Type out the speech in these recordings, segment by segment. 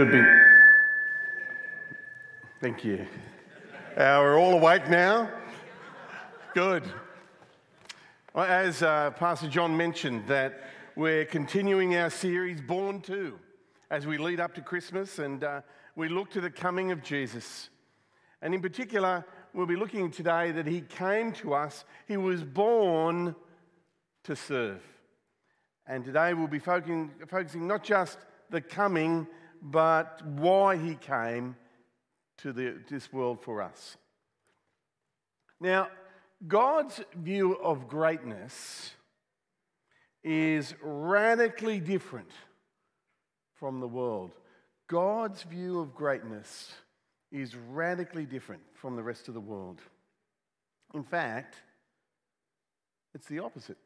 Should be. Thank you. Uh, we're all awake now? Good. Well, As uh, Pastor John mentioned, that we're continuing our series, Born to, as we lead up to Christmas and uh, we look to the coming of Jesus. And in particular, we'll be looking today that he came to us, he was born to serve. And today we'll be focusing, focusing not just the coming, but why he came to the, this world for us. Now, God's view of greatness is radically different from the world. God's view of greatness is radically different from the rest of the world. In fact, it's the opposite.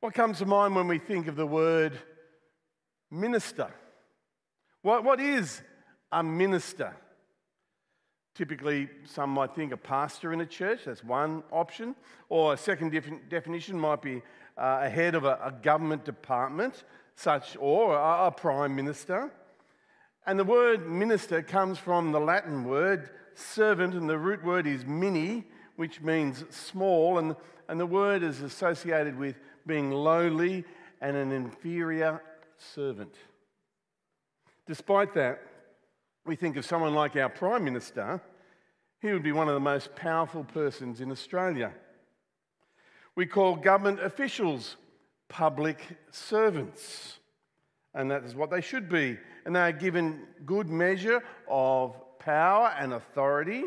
What comes to mind when we think of the word minister? What, what is a minister? Typically, some might think a pastor in a church, that's one option. Or a second def- definition might be uh, a head of a, a, government department, such or a, a prime minister. And the word minister comes from the Latin word servant, and the root word is mini, which means small, and, and the word is associated with being lowly and an inferior servant. Despite that, we think of someone like our Prime Minister, he would be one of the most powerful persons in Australia. We call government officials public servants, and that is what they should be. And they are given good measure of power and authority,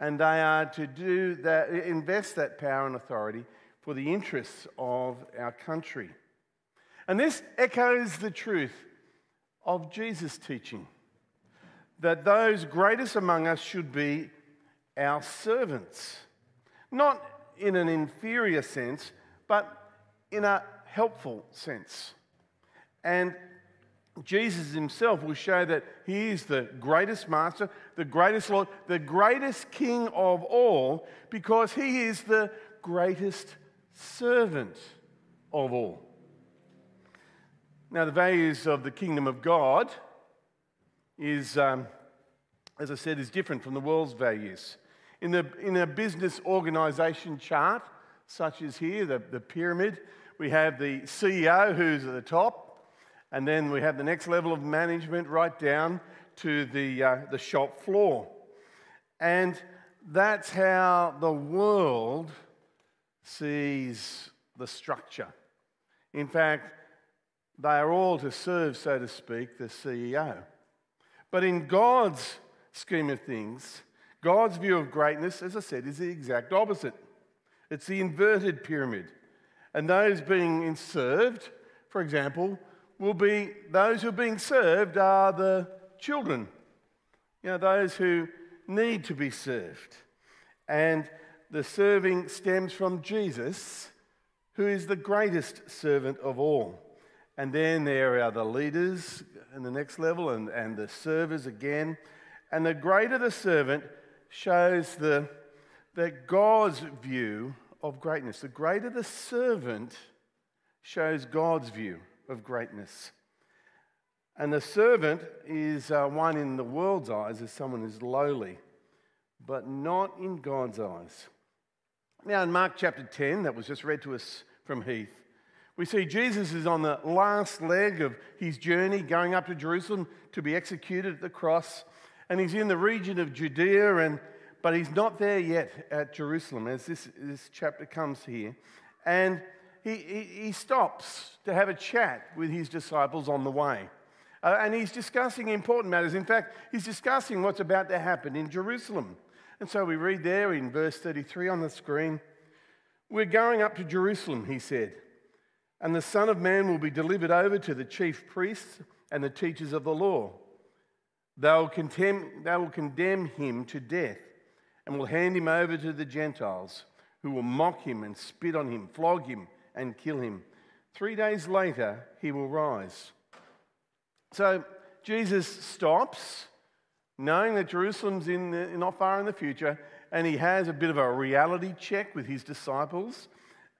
and they are to do that, invest that power and authority for the interests of our country. And this echoes the truth of Jesus' teaching that those greatest among us should be our servants, not in an inferior sense, but in a helpful sense. And Jesus himself will show that he is the greatest master, the greatest Lord, the greatest king of all, because he is the greatest servant of all. Now, the values of the kingdom of God is, um, as I said, is different from the world's values. In, the, in a business organization chart, such as here, the, the pyramid, we have the CEO who's at the top, and then we have the next level of management right down to the, uh, the shop floor. And that's how the world sees the structure. In fact, they are all to serve, so to speak, the CEO. But in God's scheme of things, God's view of greatness, as I said, is the exact opposite. It's the inverted pyramid. And those being served, for example, will be those who are being served are the children, you know, those who need to be served. And the serving stems from Jesus, who is the greatest servant of all. And then there are the leaders in the next level and, and the servers again. And the greater the servant shows the, that God's view of greatness. The greater the servant shows God's view of greatness. And the servant is uh, one in the world's eyes as someone who's lowly, but not in God's eyes. Now, in Mark chapter 10, that was just read to us from Heath, we see Jesus is on the last leg of his journey going up to Jerusalem to be executed at the cross. And he's in the region of Judea, and, but he's not there yet at Jerusalem as this, this chapter comes here. And he, he, he stops to have a chat with his disciples on the way. Uh, and he's discussing important matters. In fact, he's discussing what's about to happen in Jerusalem. And so we read there in verse 33 on the screen We're going up to Jerusalem, he said. And the Son of Man will be delivered over to the chief priests and the teachers of the law. They'll condemn, they will condemn him to death and will hand him over to the Gentiles, who will mock him and spit on him, flog him, and kill him. Three days later, he will rise. So Jesus stops, knowing that Jerusalem's in the, not far in the future, and he has a bit of a reality check with his disciples.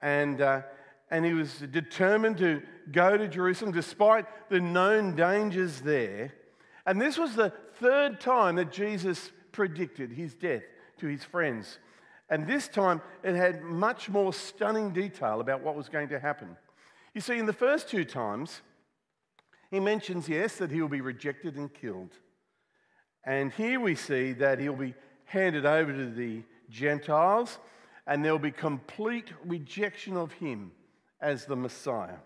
And uh, and he was determined to go to Jerusalem despite the known dangers there. And this was the third time that Jesus predicted his death to his friends. And this time it had much more stunning detail about what was going to happen. You see, in the first two times, he mentions, yes, that he will be rejected and killed. And here we see that he'll be handed over to the Gentiles, and there'll be complete rejection of him as the Messiah.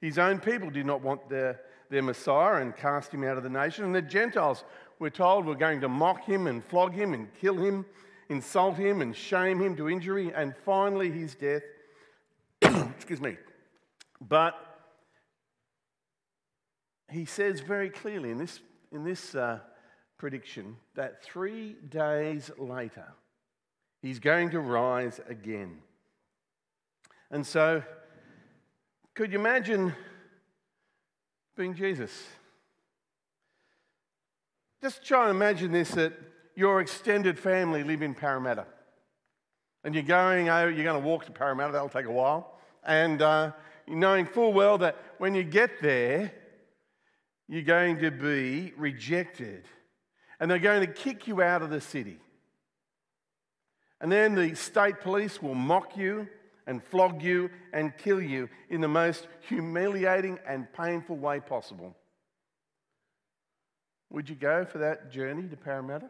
His own people did not want their, their Messiah and cast him out of the nation. And the Gentiles, we're told, were going to mock him and flog him and kill him, insult him and shame him to injury, and finally his death. Excuse me. But he says very clearly in this, in this uh, prediction that three days later, he's going to rise again. And so could you imagine being Jesus? Just try and imagine this that your extended family live in Parramatta. And you're going over, you're going to walk to Parramatta, that'll take a while. And uh, knowing full well that when you get there, you're going to be rejected. And they're going to kick you out of the city. And then the state police will mock you and flog you and kill you in the most humiliating and painful way possible. Would you go for that journey to Parramatta?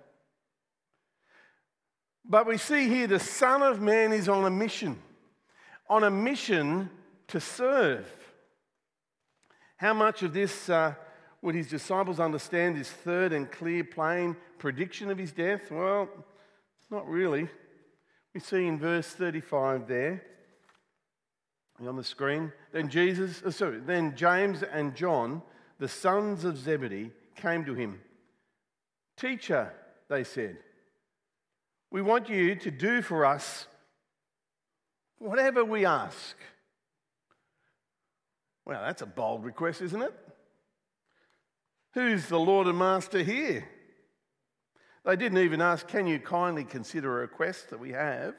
But we see here the Son of Man is on a mission, on a mission to serve. How much of this uh, would his disciples understand this third and clear, plain prediction of his death? Well, not really. We see in verse 35 there on the screen. Then Jesus, oh, sorry, then James and John, the sons of Zebedee, came to him. Teacher, they said, we want you to do for us whatever we ask. Well, that's a bold request, isn't it? Who's the Lord and Master here? They didn't even ask, Can you kindly consider a request that we have?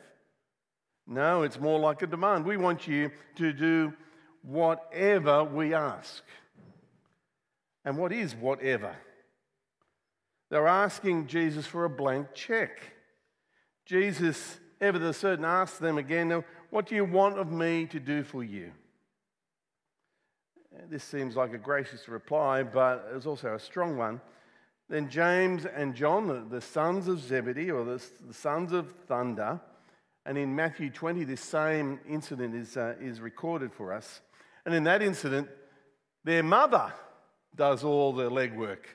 No, it's more like a demand. We want you to do whatever we ask. And what is whatever? They're asking Jesus for a blank check. Jesus, ever the certain, asks them again, What do you want of me to do for you? This seems like a gracious reply, but it's also a strong one. Then James and John, the, sons of Zebedee, or the, the sons of thunder, and in Matthew 20, this same incident is, uh, is recorded for us. And in that incident, their mother does all the legwork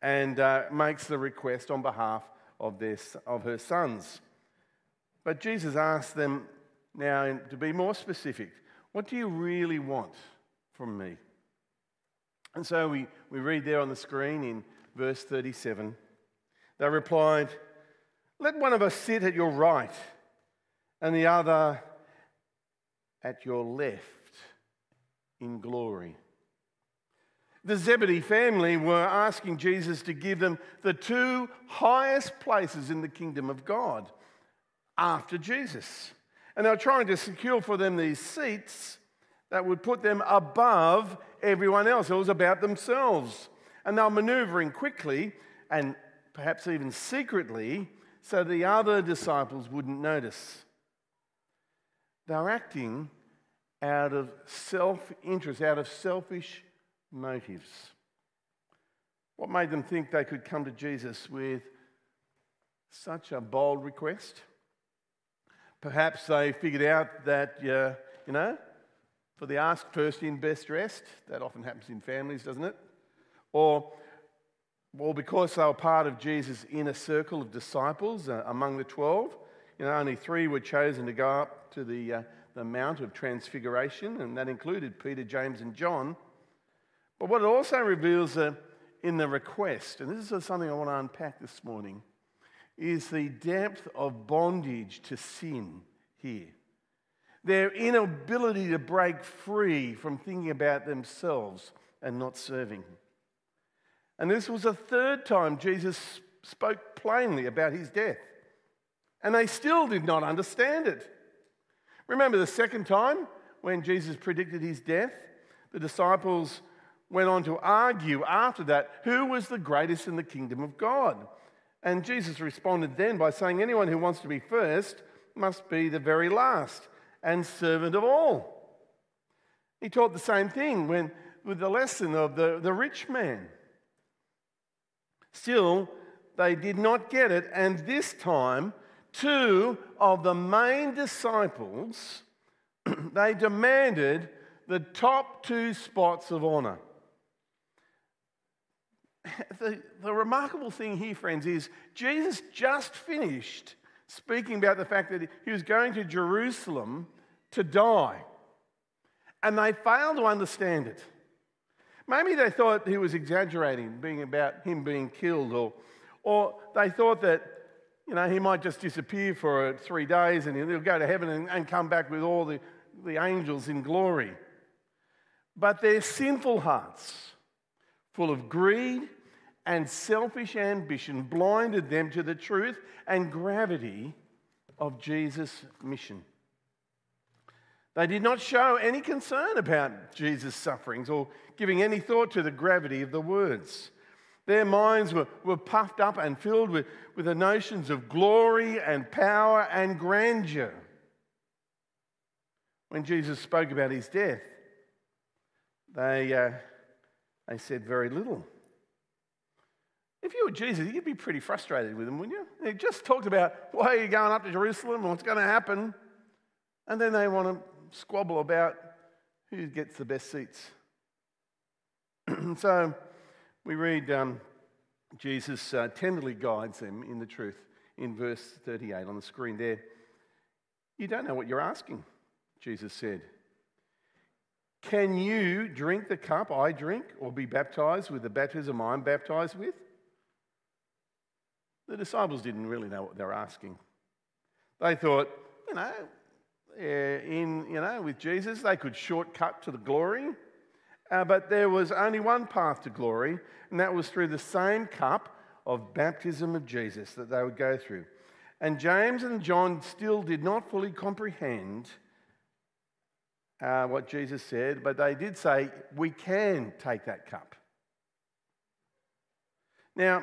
and uh, makes the request on behalf of, their, of her sons. But Jesus asks them now to be more specific what do you really want from me? And so we, we read there on the screen in verse 37 they replied, Let one of us sit at your right and the other at your left in glory. The Zebedee family were asking Jesus to give them the two highest places in the kingdom of God after Jesus. And they were trying to secure for them these seats that would put them above everyone else. It was about themselves. And they were maneuvering quickly and perhaps even secretly so the other disciples wouldn't notice. They're acting out of self interest, out of selfish motives. What made them think they could come to Jesus with such a bold request? Perhaps they figured out that, uh, you know, for the ask first in, best dressed, that often happens in families, doesn't it? Or, well, because they were part of Jesus' inner circle of disciples uh, among the 12, you know, only three were chosen to go up to the, uh, the Mount of Transfiguration, and that included Peter, James, and John. But what it also reveals uh, in the request, and this is something I want to unpack this morning, is the depth of bondage to sin here. Their inability to break free from thinking about themselves and not serving. And this was the third time Jesus spoke plainly about his death. And they still did not understand it. Remember the second time when Jesus predicted his death, the disciples went on to argue after that who was the greatest in the kingdom of God. And Jesus responded then by saying, Anyone who wants to be first must be the very last and servant of all. He taught the same thing when, with the lesson of the, the rich man. Still, they did not get it, and this time, two of the main disciples they demanded the top two spots of honor. The, the remarkable thing here, friends, is Jesus just finished speaking about the fact that he was going to Jerusalem to die. And they failed to understand it. Maybe they thought he was exaggerating, being about him being killed, or, or they thought that you know, he might just disappear for uh, three days and he'll go to heaven and, and come back with all the, the angels in glory. But their sinful hearts, full of greed and selfish ambition, blinded them to the truth and gravity of Jesus' mission. They did not show any concern about Jesus' sufferings or giving any thought to the gravity of the words. Their minds were, were puffed up and filled with, with the notions of glory and power and grandeur. When Jesus spoke about his death, they, uh, they said very little. If you were Jesus, you'd be pretty frustrated with them, wouldn't you? They just talked about why are you going up to Jerusalem, and what's going to happen, and then they want to squabble about who gets the best seats. so we read um, Jesus uh, tenderly guides them in the truth in verse 38 on the screen there. You don't know what you're asking, Jesus said. Can you drink the cup I drink or be baptized with the baptism I'm baptized with? The disciples didn't really know what they were asking. They thought, you know, in, you know, with Jesus, they could shortcut to the glory. Uh, but there was only one path to glory, and that was through the same cup of baptism of Jesus that they would go through. And James and John still did not fully comprehend uh, what Jesus said, but they did say, We can take that cup. Now,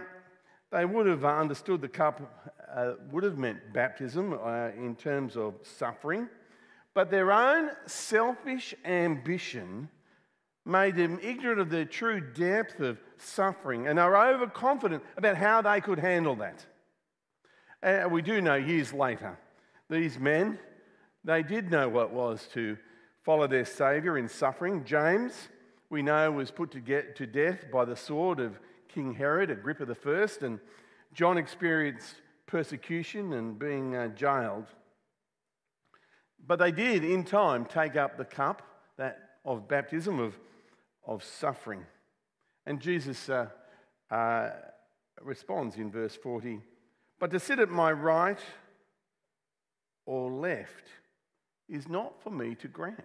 they would have understood the cup uh, would have meant baptism uh, in terms of suffering, but their own selfish ambition made them ignorant of the true depth of suffering and are overconfident about how they could handle that. And we do know years later, these men, they did know what it was to follow their Saviour in suffering. James, we know, was put to, get, to death by the sword of King Herod, Agrippa I, and John experienced persecution and being uh, jailed. But they did, in time, take up the cup that of baptism, of of suffering. And Jesus uh, uh, responds in verse 40 But to sit at my right or left is not for me to grant.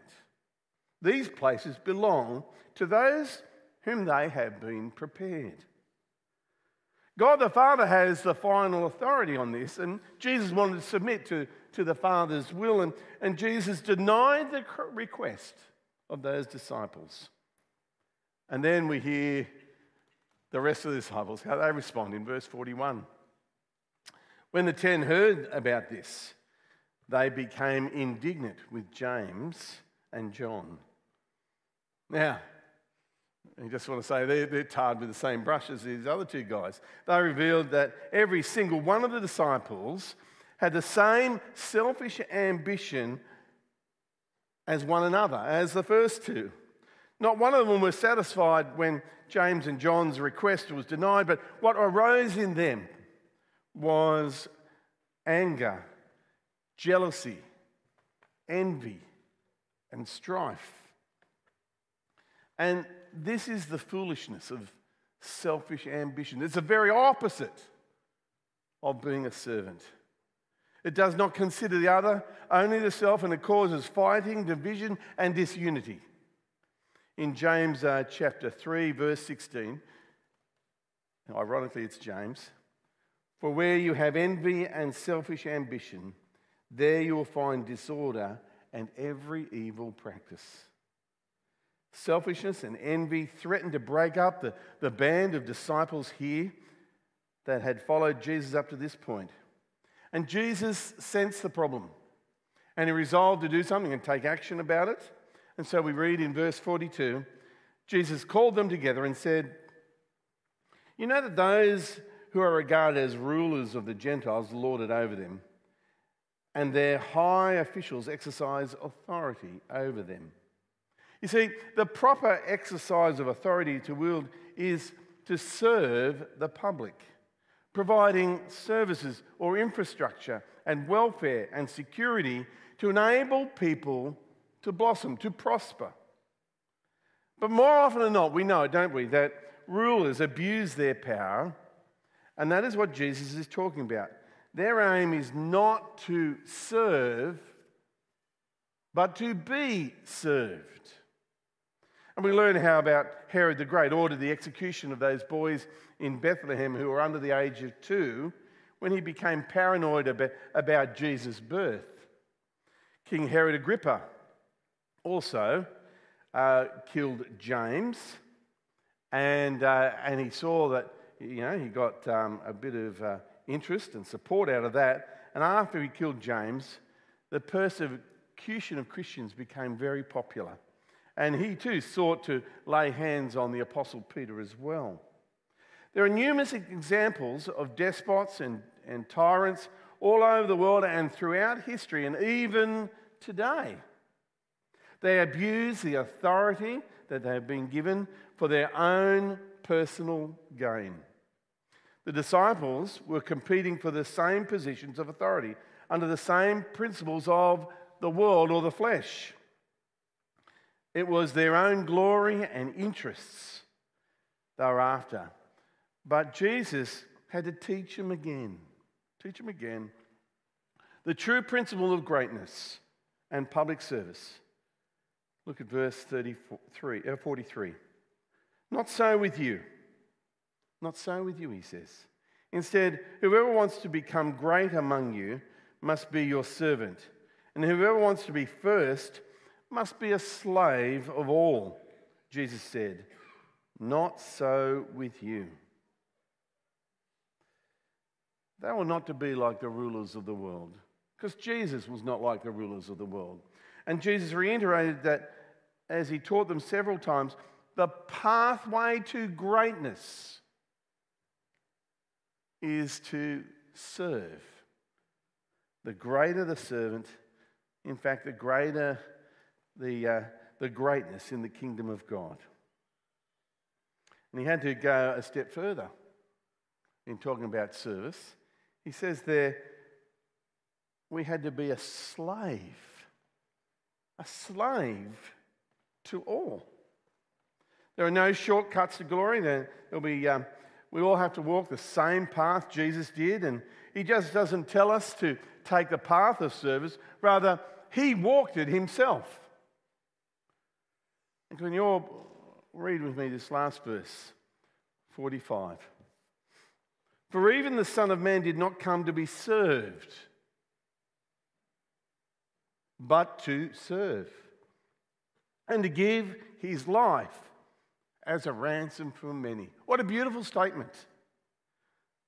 These places belong to those whom they have been prepared. God the Father has the final authority on this, and Jesus wanted to submit to, to the Father's will, and, and Jesus denied the request of those disciples. And then we hear the rest of the disciples, how they respond in verse 41. When the ten heard about this, they became indignant with James and John. Now, I just want to say they're, they're tarred with the same brush as these other two guys. They revealed that every single one of the disciples had the same selfish ambition as one another, as the first two. Not one of them was satisfied when James and John's request was denied, but what arose in them was anger, jealousy, envy, and strife. And this is the foolishness of selfish ambition. It's the very opposite of being a servant. It does not consider the other, only the self, and it causes fighting, division, and disunity in James uh, chapter 3, verse 16. Ironically, it's James. For where you have envy and selfish ambition, there you will find disorder and every evil practice. Selfishness and envy threatened to break up the, the band of disciples here that had followed Jesus up to this point. And Jesus sensed the problem and he resolved to do something and take action about it. And so we read in verse 42 Jesus called them together and said, You know that those who are regarded as rulers of the Gentiles lord it over them, and their high officials exercise authority over them. You see, the proper exercise of authority to wield is to serve the public, providing services or infrastructure and welfare and security to enable people to blossom, to prosper. But more often than not, we know, don't we, that rulers abuse their power, and that is what Jesus is talking about. Their aim is not to serve, but to be served. And we learn how about Herod the Great ordered the execution of those boys in Bethlehem who were under the age of two when he became paranoid about Jesus' birth. King Herod Agrippa also uh, killed James, and, uh, and he saw that you know, he got um, a bit of uh, interest and support out of that. And after he killed James, the persecution of Christians became very popular. And he too sought to lay hands on the Apostle Peter as well. There are numerous examples of despots and, and tyrants all over the world and throughout history, and even today. They abuse the authority that they have been given for their own personal gain. The disciples were competing for the same positions of authority under the same principles of the world or the flesh. It was their own glory and interests they were after. But Jesus had to teach them again, teach them again, the true principle of greatness and public service. Look at verse 33, uh, 43. Not so with you. Not so with you, he says. Instead, whoever wants to become great among you must be your servant, and whoever wants to be first must be a slave of all. Jesus said, Not so with you. They were not to be like the rulers of the world because Jesus was not like the rulers of the world. And Jesus reiterated that as he taught them several times the pathway to greatness is to serve. The greater the servant, in fact, the greater the, uh, the greatness in the kingdom of God. And he had to go a step further in talking about service. He says there, we had to be a slave, a slave to all. There are no shortcuts to glory. There'll be, um, we all have to walk the same path Jesus did, and He just doesn't tell us to take the path of service. Rather, He walked it Himself. And can you all read with me this last verse, 45? For even the Son of Man did not come to be served but to serve and to give his life as a ransom for many. What a beautiful statement.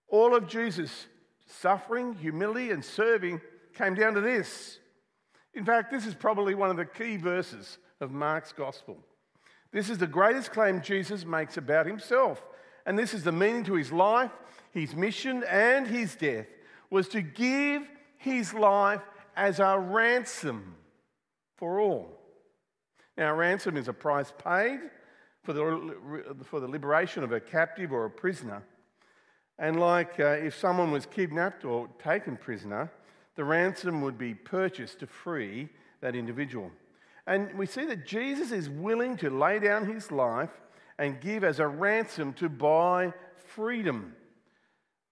All of Jesus' suffering, humility, and serving came down to this. In fact, this is probably one of the key verses of Mark's gospel. This is the greatest claim Jesus makes about himself. And this is the meaning to his life, his mission, and his death was to give his life as a ransom for all. Now, ransom is a price paid for the, for the liberation of a captive or a prisoner. And like uh, if someone was kidnapped or taken prisoner, the ransom would be purchased to free that individual. And we see that Jesus is willing to lay down his life and give as a ransom to buy freedom.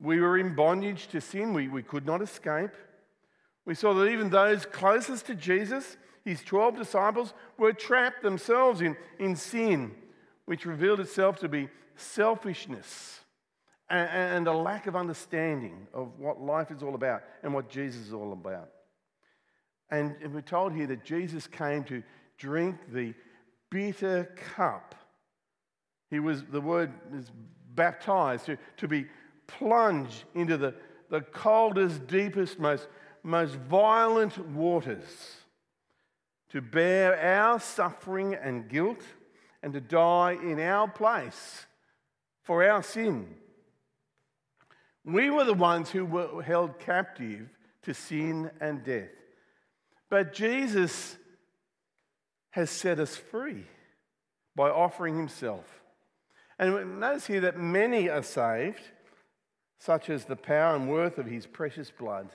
We were in bondage to sin, we, we could not escape. We saw that even those closest to Jesus, his 12 disciples, were trapped themselves in, in sin, which revealed itself to be selfishness and, and a lack of understanding of what life is all about and what Jesus is all about. And we're told here that Jesus came to drink the bitter cup. He was, the word is baptized, to, to be plunged into the, the coldest, deepest, most, most violent waters, to bear our suffering and guilt, and to die in our place for our sin. We were the ones who were held captive to sin and death. But Jesus has set us free by offering himself. And notice here that many are saved, such as the power and worth of his precious blood.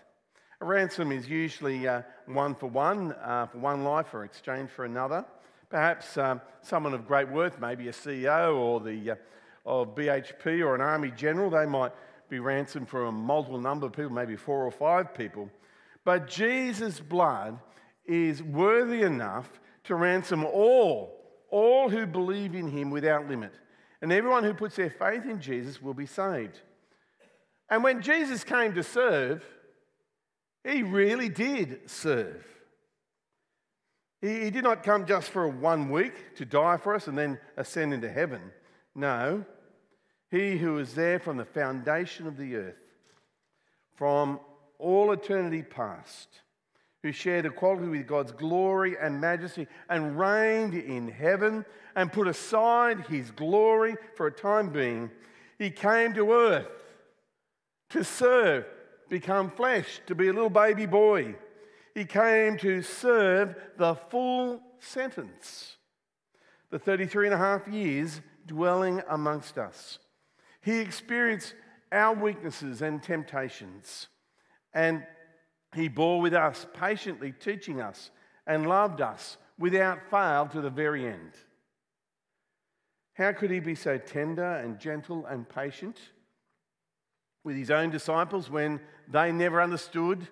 A ransom is usually uh, one for one, uh, for one life or exchange for another. Perhaps um, someone of great worth, maybe a CEO or the uh, of BHP or an army general, they might be ransomed for a multiple number of people, maybe four or five people. But Jesus' blood is worthy enough to ransom all, all who believe in him without limit. And everyone who puts their faith in Jesus will be saved. And when Jesus came to serve, he really did serve. He, he did not come just for one week to die for us and then ascend into heaven. No, he who was there from the foundation of the earth, from all eternity past, who shared equality with God's glory and majesty and reigned in heaven and put aside his glory for a time being, he came to earth to serve, become flesh, to be a little baby boy. He came to serve the full sentence, the 33 and a half years dwelling amongst us. He experienced our weaknesses and temptations, and He bore with us, patiently teaching us, and loved us without fail to the very end. How could He be so tender and gentle and patient with His own disciples when they never understood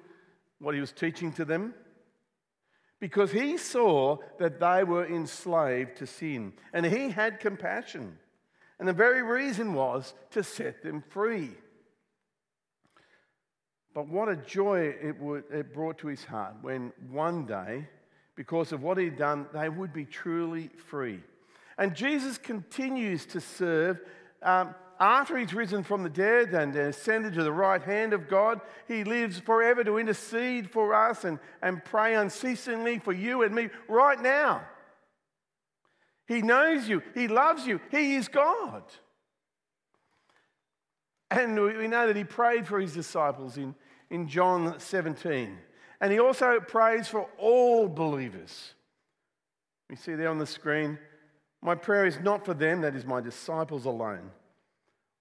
what He was teaching to them? Because He saw that they were enslaved to sin, and He had compassion. And the very reason was to set them free. But what a joy it, would, it brought to his heart when one day, because of what he'd done, they would be truly free. And Jesus continues to serve. Um, after he's risen from the dead and ascended to the right hand of God, he lives forever to intercede for us and, and pray unceasingly for you and me right now. He knows you. He loves you. He is God. And we know that he prayed for his disciples in, in John 17. And he also prays for all believers. You see there on the screen, my prayer is not for them, that is my disciples alone.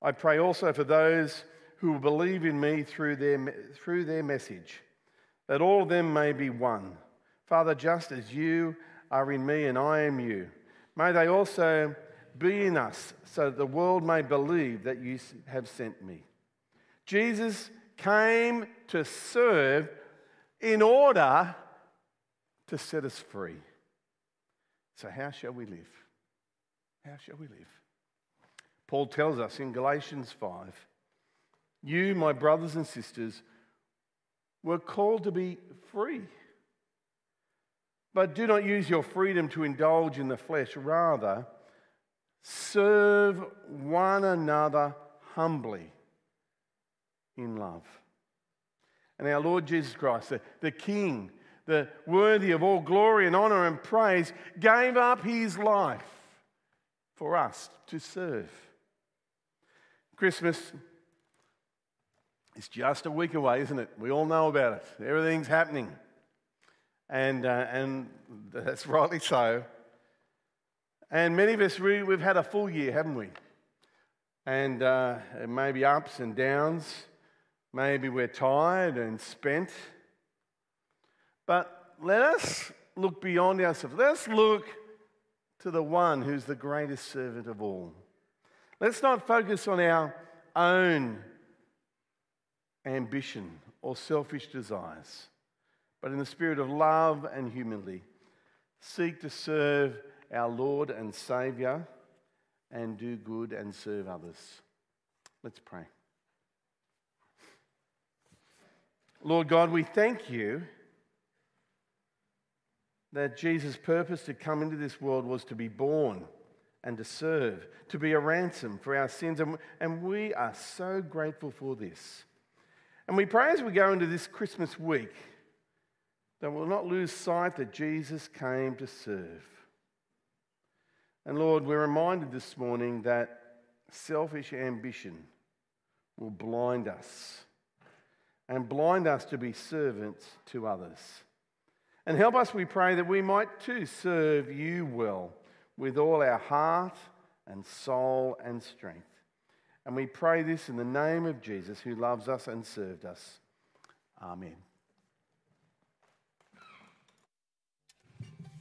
I pray also for those who will believe in me through their, through their message, that all of them may be one. Father, just as you are in me and I am you May they also be in us so that the world may believe that you have sent me. Jesus came to serve in order to set us free. So, how shall we live? How shall we live? Paul tells us in Galatians 5 You, my brothers and sisters, were called to be free. But do not use your freedom to indulge in the flesh. Rather, serve one another humbly in love. And our Lord Jesus Christ, the, the King, the worthy of all glory and honor and praise, gave up his life for us to serve. Christmas is just a week away, isn't it? We all know about it. Everything's happening and, uh, and that's rightly so. And many of us, we, we've had a full year, haven't we? And uh, maybe ups and downs. Maybe we're tired and spent. But let us look beyond ourselves. Let's look to the one who's the greatest servant of all. Let's not focus on our own ambition or selfish desires but in the spirit of love and humility, seek to serve our Lord and Saviour and do good and serve others. Let's pray. Lord God, we thank you that Jesus' purpose to come into this world was to be born and to serve, to be a ransom for our sins. And, and we are so grateful for this. And we pray as we go into this Christmas week that we'll not lose sight that Jesus came to serve. And Lord, we're reminded this morning that selfish ambition will blind us and blind us to be servants to others. And help us, we pray, that we might too serve you well with all our heart and soul and strength. And we pray this in the name of Jesus, who loves us and served us. Amen.